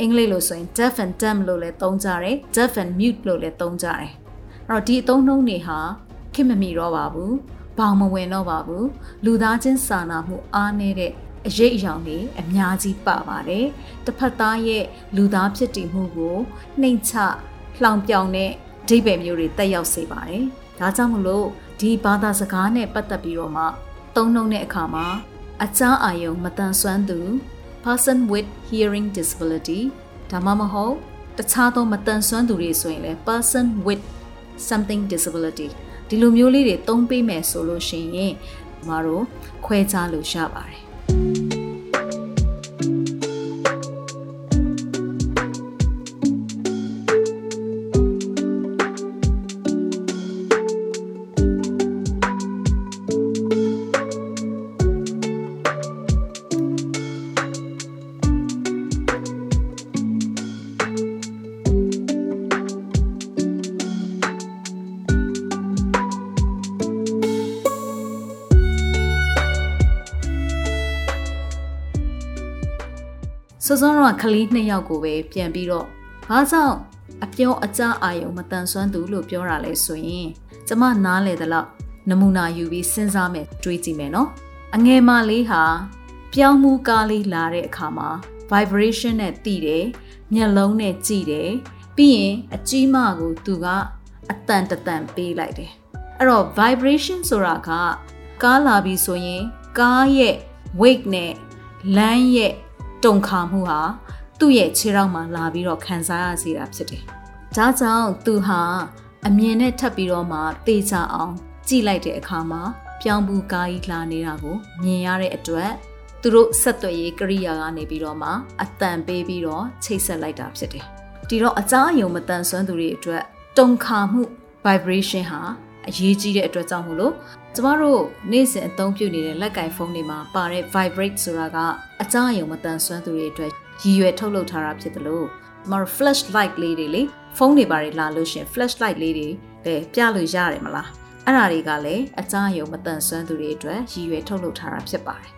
အင်္ဂလိပ်လိုဆိုရင် deaf and dumb လို့လည်းသုံးကြတယ် deaf and mute လို့လည်းသုံးကြတယ်အဲ့တော့ဒီအသုံးနှုန်းတွေဟာခင်မမီတော့ပါဘူး ဘောင်မဝင်တော့ပါဘူးလူသားချင်းစာနာမှုအားနည်းတဲ့အရေးအယောင်တွေအများကြီးပါပါတယ်တစ်ဖက်သားရဲ့လူသားဖြစ်တည်မှုကိုနှိမ်ချလှောင်ပြောင်တဲ့အဓိပ္ပာယ်မျိုးတွေတက်ရောက်စေပါတယ်ဒါကြောင့်မလို့ဒီဘာသာစကားနဲ့ပတ်သက်ပြီးတော့မှသုံးနှုံတဲ့အခါမှာအချားအာယုံမတန်ဆွမ်းသူ person with hearing disability ဒါမှမဟုတ်တခြားသောမတန်ဆွမ်းသူတွေဆိုရင်လည်း person with something disability ဒီလိုမျိုးလေးတွေသုံးပေးမယ်ဆိုလို့ရှိရင်ကျမတို့ခွဲခြားလို့ရပါတယ် စောစောတော့ကလေးနှစ်ယောက်ကိုပဲပြန်ပြီးတော့ဘာကြောင့်အပြောအကြအာယုံမတန်ဆွမ်းသူလို့ပြောတာလဲဆိုရင်ကျမနားလေသလောက်နမူနာယူပြီးစဉ်းစားမယ်တွေးကြည့်မယ်နော်အငယ်မလေးဟာပြောင်းမှုကားလေးလာတဲ့အခါမှာ vibration နဲ့တည်တယ်မျက်လုံးနဲ့ကြည့်တယ်ပြီးရင်အကြီးမကိုသူကအတန်တတန်ပေးလိုက်တယ်အဲ့တော့ vibration ဆိုတာကကားလာပြီဆိုရင်ကားရဲ့ weight နဲ့လမ်းရဲ့ တုံခါမှုဟာသူ့ရဲ့ခြေထောက်မှာလာပြီးတော့ခံစားရစေတာဖြစ်တယ်။ဒါကြောင့်သူဟာအမြင်နဲ့ထပ်ပြီးတော့မှတေချာအောင်ကြည့်လိုက်တဲ့အခါမှာပြောင်းဘူးကားကြီးလာနေတာကိုမြင်ရတဲ့အတွက်သူတို့ဆက်သွယ်ရေးကိရိယာကနေပြီးတော့မှအတန်ပေးပြီးတော့ချိတ်ဆက်လိုက်တာဖြစ်တယ်။ဒီတော့အကြားအယုံမတန်ဆွမ်းသူတွေအတွက်တုံခါမှု vibration ဟာအရေးကြီးတဲ့အတွက်ကြောင့်မို့လို့ ကျမတို့နေ့စဉ်အသုံးပြုနေတဲ့လက်ကင်ဖုန်းတွေမှာပါတဲ့ vibrate ဆိုတာကအကြားအယုံမတန်ဆွမ်းသူတွေအတွက်ရည်ရွယ်ထုတ်လုပ်ထားတာဖြစ်တယ်လို့ကျမတို့ flash light လေးတွေလေဖုန်းတွေပါတယ်လာလို့ရှင် flash light လေးတွေပဲပြလို့ရတယ်မလားအဲ့ဒါတွေကလည်းအကြားအယုံမတန်ဆွမ်းသူတွေအတွက်ရည်ရွယ်ထုတ်လုပ်ထားတာဖြစ်ပါတယ်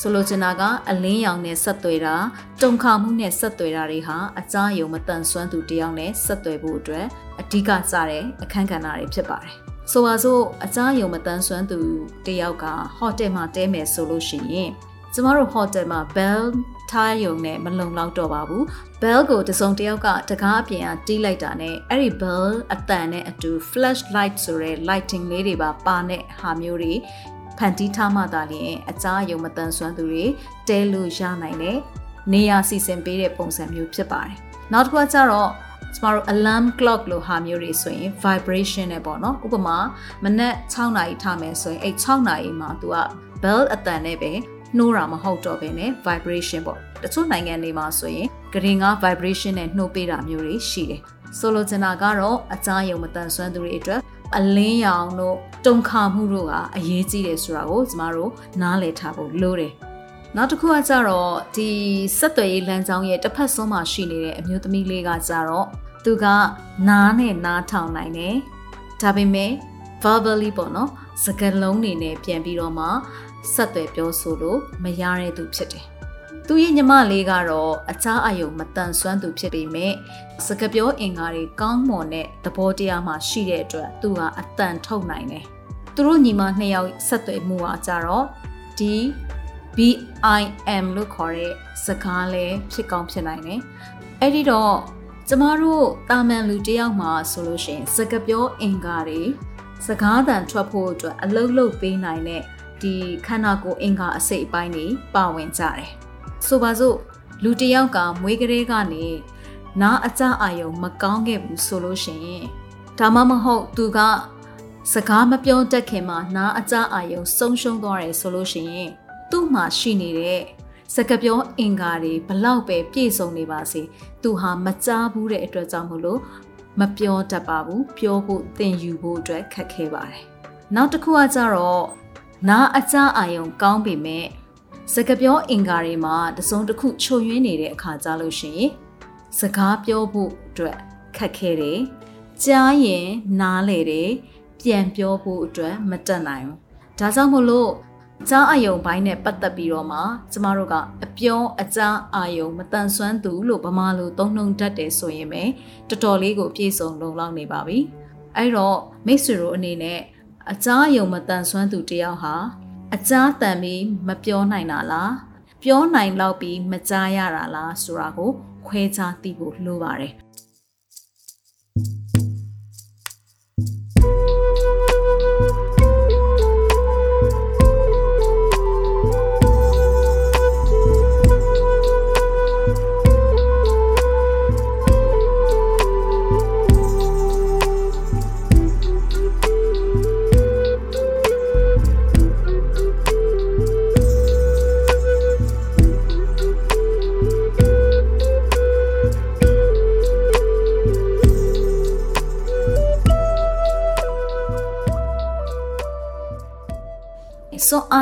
ဆိုလိုချင်တာကအလင်းရောင်နဲ့ဆက်သွယ်တာတုံခါမှုနဲ့ဆက်သွယ်တာတွေဟာအကြားယုံမတန်ဆွမ်းသူတယောက်နဲ့ဆက်သွယ်ဖို့အတွက်အဓိကစတဲ့အခန်းကဏ္ဍတွေဖြစ်ပါတယ်။ ဆိုပါစို့အကြားယုံမတန်ဆွမ်းသူတယောက်ကဟိုတယ်မှာတဲမယ်ဆိုလို့ရှိရင်ကျမတို့ဟိုတယ်မှာ bell ထားယုံနဲ့မလုံလောက်တော့ပါဘူး bell ကိုတစုံတယောက်ကတကားအပြင်ကတီးလိုက်တာနဲ့အဲ့ဒီ bell အတန်နဲ့အတူ flash light ဆိုတဲ့ lighting လေးတွေပါပါတဲ့ဟာမျိုးတွေဖန်တီးထားမှသာလျှင်အကြားယုံမတန်ဆွမ်းသူတွေတဲလို့ရနိုင်တဲ့နေရာစီစဉ်ပေးတဲ့ပုံစံမျိုးဖြစ်ပါတယ်။နောက်တစ်ခုကကျတော့ ကျမတို့ alarm clock လို့ဟာမျိုးတွေဆိုရင် vibration နဲ့ပေါ့နော်ဥပမာမနက်6နာရီထားမယ်ဆိုရင်အဲ့6နာရီမှာ तू က bell အတန်နဲ့ပဲနှိုးတာမဟုတ်တော့ဘဲနဲ့ vibration ပေါ့တချို့နိုင်ငံတွေမှာဆိုရင်ဂရင်က vibration နဲ့နှိုးပေးတာမျိုးတွေရှိတယ်ဆိုလိုချင်တာကတော့အကြားယုံမတန်ဆွမ်းသူတွေအတွက်အလင်းရောင်တို့တုံခါမှုတို့ကအရေးကြီးတယ်ဆိုတာကိုကျမတို့နားလည်ထားဖို့လိုတယ် နောက်တစ်ခုကကြတော့ဒီဆက်သွယ်ရေးလမ်းကြောင်းရဲ့တစ်ဖက်ဆုံးမှာရှိနေတဲ့အမျိုးသမီးလေးကကြတော့သူကနားနဲ့နားထောင်နိုင်တယ်ဒါပေမဲ့ verbally ပေါ့နော်စကားလုံးတွေနဲ့ပြန်ပြီးတော့မှဆက်သွယ်ပြောဆိုလို့မရတဲ့သူဖြစ်တယ်။သူရဲ့ညီမလေးကတော့အခြားအယုံမတန်ဆွမ်းသူဖြစ်ပေမဲ့စကားပြောအင်္ဂါတွေကောင်းမွန်တဲ့သဘောတရားမှရှိတဲ့အတွက်သူကအတန်ထုတ်နိုင်တယ်။သူတို့ညီမနှစ်ယောက်ဆက်သွယ်မှုကကြတော့ဒီ BIM လို့ခေါ်တဲ့စကားလဲဖြစ်ကောင်းဖြစ်နိုင်တယ်။အဲ့ဒီတော့ကျမတို့တာမန်လူတယောက်မှာဆိုလို့ရှိရင်စကားပြောအင်္ဂါတွေစကားသံထွက်ဖို့အတွက်အလုတ်လုတ်ပေးနိုင်တဲ့ဒီခန္ဓာကိုယ်အင်္ဂါအစိတ်အပိုင်းတွေပါဝင်ကြတယ်။ဆိုပါစို့လူတယောက်ကမွေးကလေးကနေနားအကြအာယုံမကောင်းခဲ့ဘူးဆိုလို့ရှိရင်ဒါမှမဟုတ်သူကစကားမပြောတတ်ခင်မှာနားအကြအာယုံဆုံးရှုံးသွားတယ်ဆိုလို့ရှိရင် သူ့မှာရှိနေတဲ့စကပြောအင်္ဂါတွေဘလောက်ပဲပြည့်စုံနေပါစေသူဟာမကြားဘူးတဲ့အတွက်ကြောင့်မလို့မပြောတတ်ပါဘူးပြောဖို့သင်ယူဖို့အတွက်ခက်ခဲပါတယ်နောက်တစ်ခုကကြတော့နားအကြအာယုံကောင်းပေမဲ့စကပြောအင်္ဂါတွေမှာတစုံတစ်ခုချို့ယွင်းနေတဲ့အခါကြလို့ရှိရင်စကားပြောဖို့အတွက်ခက်ခဲတယ်ကြားရင်နားလေတယ်ပြန်ပြောဖို့အတွက်မတတ်နိုင်ဘူးဒါကြောင့်မို့လို့ ကြားအာယုံဘိုင်းနဲ့ပတ်သက်ပြီးတော့မှကျမတို့ကအပြောအကြားအာယုံမတန်ဆွမ်းသူလို့ဗမာလိုသုံးနှုံတတ်တယ်ဆိုရင်ပဲတော်တော်လေးကိုပြည့်စုံလုံလောက်နေပါပြီအဲ့တော့မိတ်ဆွေတို့အနေနဲ့အကြားယုံမတန်ဆွမ်းသူတယောက်ဟာအကြားတန်ပြီးမပြောနိုင်တာလားပြောနိုင်တော့ပြီးမကြားရတာလားဆိုတာကိုခွဲခြားသိဖို့လိုပါတယ်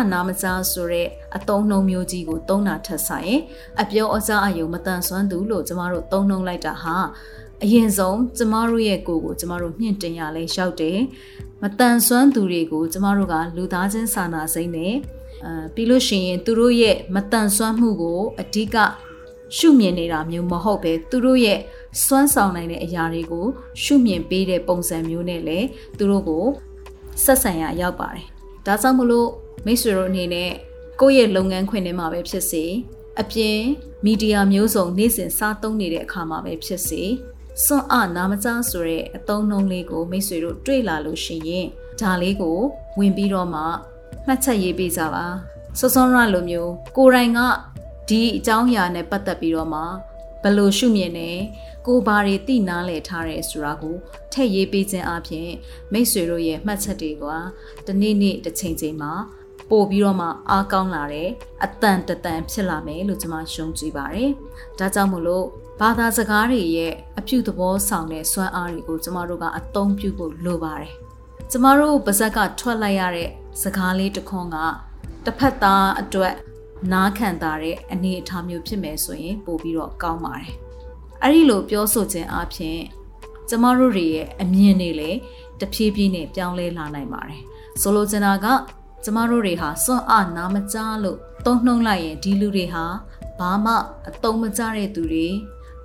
န့်အနာမကြားဆိုတဲ့အတုံးနှုံမျိုးကြီးကိုသုံးတာထက်ဆိုင်အပြောအစားအယုံမတန်ဆွမ်းသူလို့ကျမတို့သုံးနှုံလိုက်တာဟာအရင်ဆုံးကျမတို့ရဲ့ကိုယ်ကိုကျမတို့မြင့်တင်ရလဲရောက်တယ်မတန်ဆွမ်းသူတွေကိုကျမတို့ကလူသားချင်းစာနာစိမ့်နဲ့အဲပြီးလို့ရှိရင်သူတို့ရဲ့မတန်ဆွမ်းမှုကိုအဓိကရှုမြင်နေတာမျိုးမဟုတ်ပဲသူတို့ရဲ့စွမ်းဆောင်နိုင်တဲ့အရာတွေကိုရှုမြင်ပေးတဲ့ပုံစံမျိုးနဲ့လည်းသူတို့ကိုဆက်ဆံရရောက်ပါတယ်။ဒါကြောင့်မလို့ မိတ်ဆွေတို့အနေနဲ့ကိုယ့်ရဲ့လုပ်ငန်းခွင်ထဲမှာပဲဖြစ်စေအပြင်မီဒီယာမျိုးစုံနေ့စဉ်စားသုံးနေတဲ့အခါမှာပဲဖြစ်စေစွန့်အနာမကြားဆိုတဲ့အသုံးနှုန်းလေးကိုမိတ်ဆွေတို့တွေ့လာလို့ရှိရင်ဒါလေးကိုဝင်ပြီးတော့မှမှတ်ချက်ရေးပေးကြပါစောစောရလိုမျိုးကိုယ်တိုင်ကဒီအကြောင်းအရာနဲ့ပတ်သက်ပြီးတော့မှဘယ်လိုရှုမြင်နေကိုဘာတွေသိနားလည်ထားရဲဆိုတာကိုထည့်ရေးပေးခြင်းအပြင်မိတ်ဆွေတို့ရဲ့မှတ်ချက်တွေကတနေ့နေ့တစ်ချိန်ချိန်မှာ ပို့ပြီးတော့မှအားကောင်းလာတဲ့အတန်တတန်ဖြစ်လာမယ်လို့ကျွန်မယုံကြည်ပါတယ်။ဒါကြောင့်မို့လို့ဘာသာစကားတွေရဲ့အပြုသဘောဆောင်တဲ့စွမ်းအားတွေကိုကျမတို့ကအသုံးပြုဖို့လိုပါတယ်။ကျမတို့ပါဇက်ကထွက်လိုက်ရတဲ့စကားလေးတစ်ခွန်းကတစ်ဖက်သားအတွက်နားခံတာတဲ့အနေအထားမျိုးဖြစ်မယ်ဆိုရင်ပို့ပြီးတော့ကောင်းပါတယ်။အဲ့ဒီလိုပြောဆိုခြင်းအပြင်ကျမတို့တွေရဲ့အမြင်တွေလည်းတဖြည်းဖြည်းနဲ့ပြောင်းလဲလာနိုင်ပါတယ်။ဆိုလိုချင်တာက ကျမတို့တွေဟာစွန့်အားနာမကြားလို့တုံ့နှုံလိုက်ရင်ဒီလူတွေဟာဘာမှအတုံးမကြတဲ့သူတွေ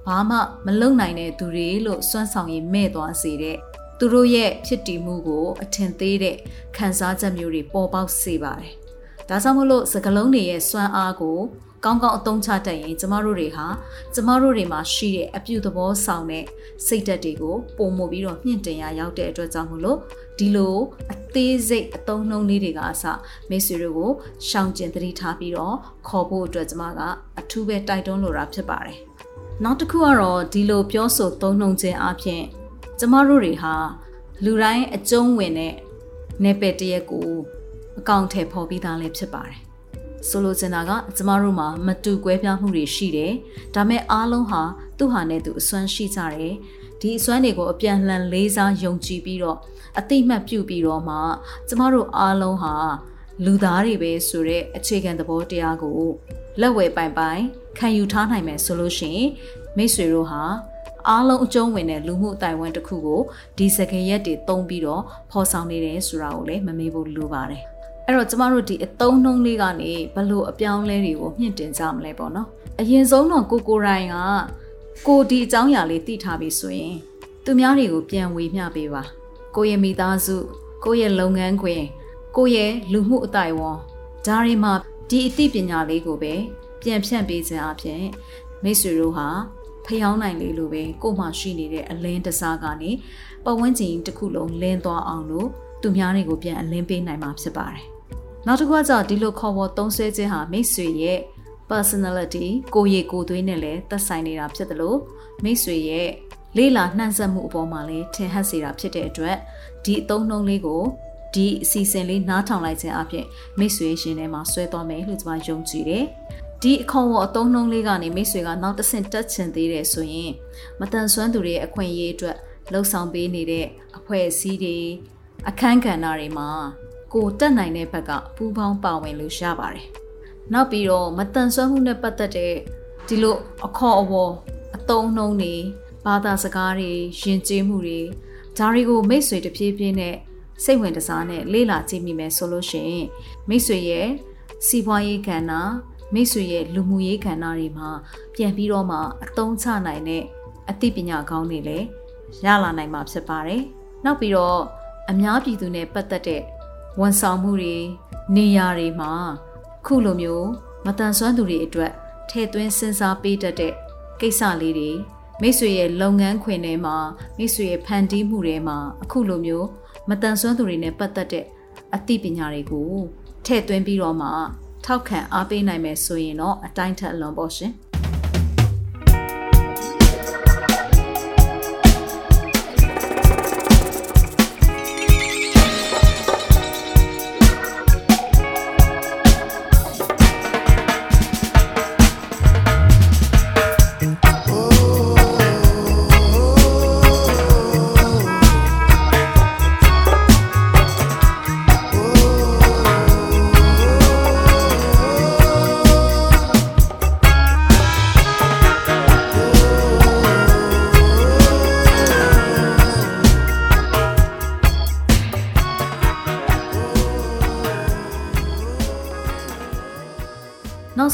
ဘာမှမလုံနိုင်တဲ့သူတွေလို့စွမ်းဆောင်ရင်မဲ့သွားစေတဲ့သူတို့ရဲ့ဖြစ်တည်မှုကိုအထင်သေးတဲ့ခံစားချက်မျိုးတွေပေါ်ပေါက်စေပါတယ်။ ဒါကြောင့်မလို့စကလုံးတွေရဲ့စွမ်းအားကိုကောင်းကောင်းအသုံးချတတ်ရင်ကျမတို့တွေဟာကျမတို့တွေမှာရှိတဲ့အပြုသဘောဆောင်တဲ့စိတ်ဓာတ်တွေကိုပုံမပြီးတော့မြင့်တင်ရရောက်တဲ့အတွက်ကြောင့်မလို့ဒီလိုအသေးစိတ်အသုံးနှုန်းလေးတွေကအစမိတ်ဆွေတို့ကိုရှောင်ကျင်သတိထားပြီးတော့ခေါ်ဖို့အတွက်ကျမကအထူးပဲတိုက်တွန်းလိုတာဖြစ်ပါတယ်။နောက်တစ်ခုကတော့ဒီလိုပြောဆိုသုံးနှုန်းခြင်းအပြင်ကျမတို့တွေဟာလူတိုင်းအကျုံးဝင်တဲ့နေပယ်တရက်ကို အကောင့်ထဲပေါ်ပြီးသားလည်းဖြစ်ပါတယ်။ဆိုလိုချင်တာကကျမတို့မှာမတူကွဲပြားမှုတွေရှိတယ်။ဒါမဲ့အားလုံးဟာသူ့ဟာနဲ့သူအစွမ်းရှိကြတယ်။ဒီအစွမ်းတွေကိုအပြန်လှန်လေးစားယုံကြည်ပြီးတော့အတိတ်မှတ်ပြုပြီးတော့မှကျမတို့အားလုံးဟာလူသားတွေပဲဆိုတဲ့အခြေခံသဘောတရားကိုလက်ဝဲပိုင်ပိုင်ခံယူထားနိုင်မယ်ဆိုလို့ရှိရင်မိတ်ဆွေတို့ဟာအားလုံးအကျုံးဝင်တဲ့လူမှုအတိုင်းအဝန်တစ်ခုကိုဒီစကရက်တွေသုံးပြီးတော့ဖော်ဆောင်နေတယ်ဆိုတာကိုလည်းမမေ့ဖို့လိုပါတယ် အဲ့တော့ကျမတို့ဒီအတုံးနှုံးလေးကနေဘလို့အပြောင်းလဲတွေကိုမြင့်တင်ကြမလဲပေါ့နော်အရင်ဆုံးတော့ကိုကိုရိုင်းကကိုဒီအကြောင်းအရာလေးသိထားပြီဆိုရင် သူများတွေကိုပြန်ဝေမျှပေးပါ ကိုရဲ့မိသားစု ကိုရဲ့လုပ်ငန်းခွင် ကိုရဲ့လူမှုအတိုင်းဝန်ဒါတွေမှာဒီအသိပညာလေးကိုပဲပြန်ဖြန့်ပေးခြင်းအပြင်မိတ်ဆွေတို့ဟာဖျောင်းနိုင်လေလို့ပဲကို့မှရှိနေတဲ့အလင်းတစားကနေပဝန်းကျင်တစ်ခုလုံးလင်းသွားအောင်လို့သူများတွေကိုပြန်အလင်းပေးနိုင်မှာဖြစ်ပါတယ် နောက်တစ်ခုကကြောင့်ဒီလိုခေါ်ပေါ်သုံးဆွဲခြင်းဟာမိတ်ဆွေရဲ့ personality ကိုရည်ကိုသွေးနဲ့လည်းသက်ဆိုင်နေတာဖြစ်တယ်လို့မိတ်ဆွေရဲ့လေးလာနှံ့ဆက်မှုအပေါ်မှာလည်းထင်ဟပ်စေတာဖြစ်တဲ့အတွက်ဒီအသုံးနှုန်းလေးကိုဒီအစီအစဉ်လေးနားထောင်လိုက်ခြင်းအပြင်မိတ်ဆွေရှင်ထဲမှာဆွဲသွားမယ်လို့ကျွန်မယုံကြည်တယ်။ဒီအခွန်ဝအသုံးနှုန်းလေးကနေမိတ်ဆွေကနောက်တစ်ဆင့်တက်ချင်သေးတယ်ဆိုရင်မတန်ဆွမ်းသူတွေရဲ့အခွင့်အရေးအတွက်လှုံ့ဆော်ပေးနေတဲ့အဖွဲ့အစည်းတွေအခန်းကဏ္ဍတွေမှာ ကိုတက်နိုင်တဲ့ဘက်ကပူးပေါင်းပါဝင်လို့ရပါတယ်။နောက်ပြီးတော့မတန်ဆွမ်းမှုနဲ့ပတ်သက်တဲ့ဒီလိုအခေါ်အဝေါ်အတုံးနှုံးတွေဘာသာစကားတွေယဉ်ကျေးမှုတွေဒါတွေကိုမိတ်ဆွေတပြေးပြေးနဲ့စိတ်ဝင်တစားနဲ့လေ့လာကြည့်မိမယ်ဆိုလို့ရှိရင်မိတ်ဆွေရဲ့စီးပွားရေးကဏ္ဍမိတ်ဆွေရဲ့လူမှုရေးကဏ္ဍတွေမှာပြန်ပြီးတော့မှအသုံးချနိုင်တဲ့အသိပညာကောင်းတွေလည်းရလာနိုင်မှာဖြစ်ပါတယ်။နောက်ပြီးတော့အများပြည်သူနဲ့ပတ်သက်တဲ့ ဝန်ဆောင်မှုတွေနေရာတွေမှာခုလိုမျိုးမတန်ဆွမ်းသူတွေအတွက်ထည့်သွင်းစဉ်းစားပေးတတ်တဲ့ကိစ္စလေးတွေမိတ်ဆွေရဲ့လုပ်ငန်းခွင်ထဲမှာမိတ်ဆွေရဲ့ဖန်တီးမှုတွေမှာအခုလိုမျိုးမတန်ဆွမ်းသူတွေနဲ့ပတ်သက်တဲ့အသိပညာတွေကိုထည့်သွင်းပြီးတော့မှထောက်ခံအားပေးနိုင်မယ်ဆိုရင်တော့အတိုင်းထက်အလွန်ပေါ့ရှင်။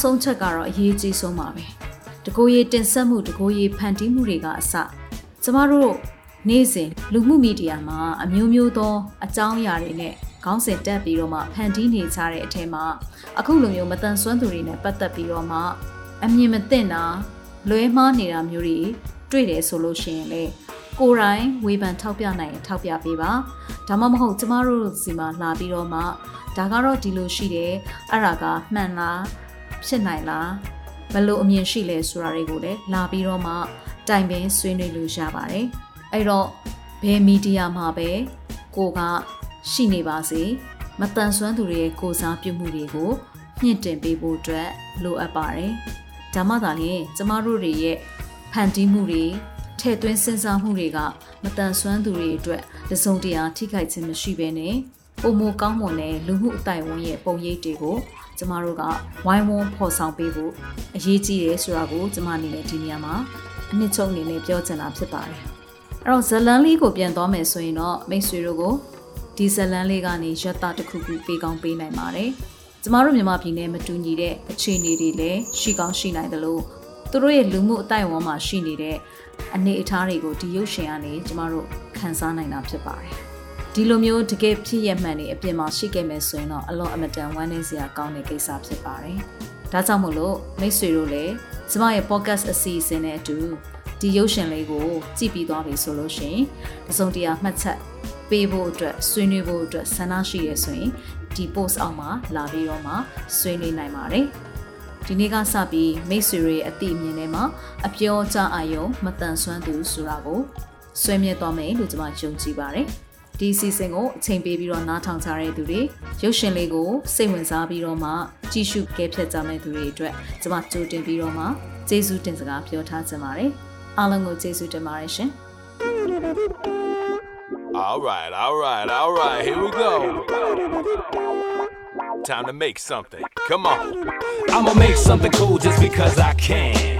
နောက်ဆုံးချက်ကတော့အရေးကြီးဆုံးပါပဲတကိုယ်ရေးတင်ဆက်မှုတကိုယ်ရေးဖန်တီးမှုတွေကအစကျမတို့နေ့စဉ်လူမှုမီဒီယာမှာအမျိုးမျိုးသောအကြောင်းအရာတွေနဲ့ခေါင်းစဉ်တက်ပြီးတော့မှဖန်တီးနေကြတဲ့အထက်မှာအခုလိုမျိုးမတန်ဆွမ်းသူတွေနဲ့ပတ်သက်ပြီးတော့မှအမြင်မသိတာလွဲမှားနေတာမျိုးတွေတွေ့တယ်ဆိုလို့ရှိရင်လေကိုယ်တိုင်ဝေဖန်ထောက်ပြနိုင်ရင်ထောက်ပြပေးပါဒါမှမဟုတ်ကျမတို့စီမှာလာပြီးတော့မှဒါကတော့ဒီလိုရှိတယ်အဲ့ဒါကမှန်လား ဖြစ်နိုင်လားဘယ်လိုအမြင်ရှိလဲဆိုတာတွေကိုလည်းလာပြီးတော့မှတိုင်ပင်ဆွေးနွေးလို့ရပါတယ်အဲ့တော့ဘယ်မီဒီယာမှာပဲကိုကရှိနေပါစေမတန်ဆွမ်းသူတွေရဲ့ကိုစားပြုမှုတွေကိုမြင့်တင်ပေးဖို့အတွက်လိုအပ်ပါတယ်ဒါမှသာလျှင်ကျမတို့တွေရဲ့ဖန်တီးမှုတွေထည့်သွင်းစဉ်းစားမှုတွေကမတန်ဆွမ်းသူတွေအတွက်တစုံတရာထိခိုက်ခြင်းမရှိဘဲနဲ့ပုံမကောင်းမွန်တဲ့လူမှုအတိုင်းအဝန်ရဲ့ပုံရိပ်တွေကို ကျမတို့ကဝိုင်းဝန်းဖော်ဆောင်ပေးဖို့အရေးကြီးတယ်ဆိုတာကိုကျမအနေနဲ့ဒီနေရာမှာအနှစ်ချုပ်အနေနဲ့ပြောချင်တာဖြစ်ပါတယ်။အဲ့တော့ဇလန်းလေးကိုပြန်သွားမယ်ဆိုရင်တော့မိတ်ဆွေတို့ကိုဒီဇလန်းလေးကနေရတတစ်ခုခုပေးကောင်းပေးနိုင်ပါတယ်။ကျမတို့မြန်မာပြည်နဲ့မတူညီတဲ့အခြေအနေတွေလည်းရှိကောင်းရှိနိုင်တယ်လို့သူတို့ရဲ့လူမှုအတိုင်းအဝန်မှာရှိနေတဲ့အနေအထားတွေကိုဒီရုပ်ရှင်ကနေကျမတို့ခန်းစားနိုင်တာဖြစ်ပါတယ်။ ဒီလိုမျိုးတကယ်ဖြစ်ရမှန်နေအပြင်မှာရှိခဲ့မယ်ဆိုရင်တော့အလော့အမတန်ဝမ်းနည်းစရာကောင်းတဲ့ကိစ္စဖြစ်ပါတယ်။ဒါကြောင့်မို့လို့မိတ်ဆွေတို့လည်းကျမရဲ့ podcast အစီအစဉ်နဲ့အတူဒီရုပ်ရှင်လေးကိုကြည့်ပြီးသွားပြီဆိုလို့ရှိရင်တစုံတရာမှတ်ချက်ပေးဖို့အတွက်ဆွေးနွေးဖို့အတွက်ဆန္ဒရှိရဆိုရင်ဒီ post အောက်မှာလာပြီးတော့မှဆွေးနွေးနိုင်ပါတယ်။ဒီနေ့ကစပြီးမိတ်ဆွေတွေအသိအမြင်ထဲမှာအပြောကြအာယုံမတန်ဆွမ်းသူဆိုတာကိုဆွေးမြဲသွားမယ်လို့ကျွန်မယုံကြည်ပါတယ်။ ဒီစီစဉ်ကိုအချိန်ပေးပြီးတော့နားထောင်ကြတဲ့သူတွေရုပ်ရှင်လေးကိုစိတ်ဝင်စားပြီးတော့မှကြည့်ရှုကဲဖြတ်ကြမယ့်သူတွေအတွက်ကျွန်မကြိုတင်ပြီးတော့မှကျေးဇူးတင်စကားပြောထားချင်ပါတယ်။အားလုံးကိုကျေးဇူးတင်ပါတယ်ရှင်။ All right, all right, all right. Here we go. Time to make something. Come on. I'ma make something cool just because I can.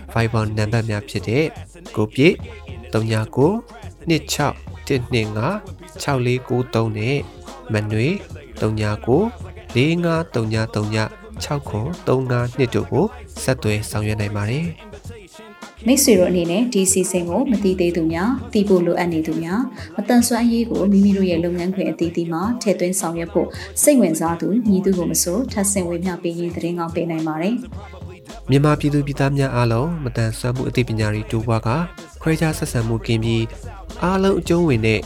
Viber နံပါတ်များဖြစ်တဲ့ကိုပြည့်39 26 125 6493နဲ့မနွေ39 453939 6935တို့ကိုဆက်သွယ်ဆောင်ရွက်နိုင်ပါတယ်။မိတ်ဆွေတို့အနေနဲ့ဒီအစီအစဉ်ကိုမသိသေးသူများသိဖို့လိုအပ်နေသူများမတန်ဆွမ်းအရေးကိုမိမိတို့ရဲ့လုပ်ငန်းခွင်အသီးသီးမှာထည့်သွင်းဆောင်ရွက်ဖို့စိတ်ဝင်စားသူညီသူကိုမဆိုထပ်ဆင့်ဝေမျှပေးရင်သတင်းကောင်းပေးနိုင်ပါတယ် မြန်မာပြည်သူပြည်သားများအားလုံးမတန်ဆွမ်းမှုအသိပညာတွေတိုးပွားကခွဲခြားဆက်ဆံမှုကင်းပြီးအားလုံးအကျုံးဝင်တဲ့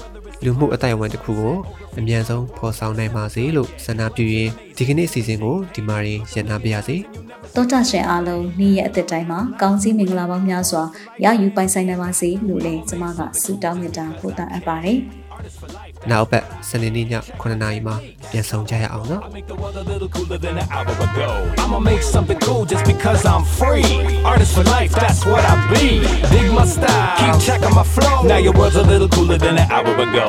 လူမှုအတိုင်းအဝန်တစ်ခုကိုအမြန်ဆုံးဖော်ဆောင်နိုင်ပါစေလို့ဆန္ဒပြုရင်းဒီကနေ့အစီအစဉ်ကိုဒီမှာရင်ရန်နာပါရစေ။တောတာရှင်အားလုံးနေ့ရက်အသက်တိုင်းမှာကောင်းစည်းမင်္ဂလာပေါင်းများစွာရယူပိုင်ဆိုင်နိုင်ပါစေလို့လည်းကျွန်မကဆုတောင်းမြတ်တာပို့တာအပ်ပါတယ်။။ နောက်ပတ်စနေနေ့ည9:00နာရီမှာပြန်ဆောင်ကြရအောင်နော် I make the world a little cooler than an hour ago. I'ma make something cool just because I'm free. Artist for life, that's what I be. Dig my style, keep checking my flow. Now your world's a little cooler than an hour ago.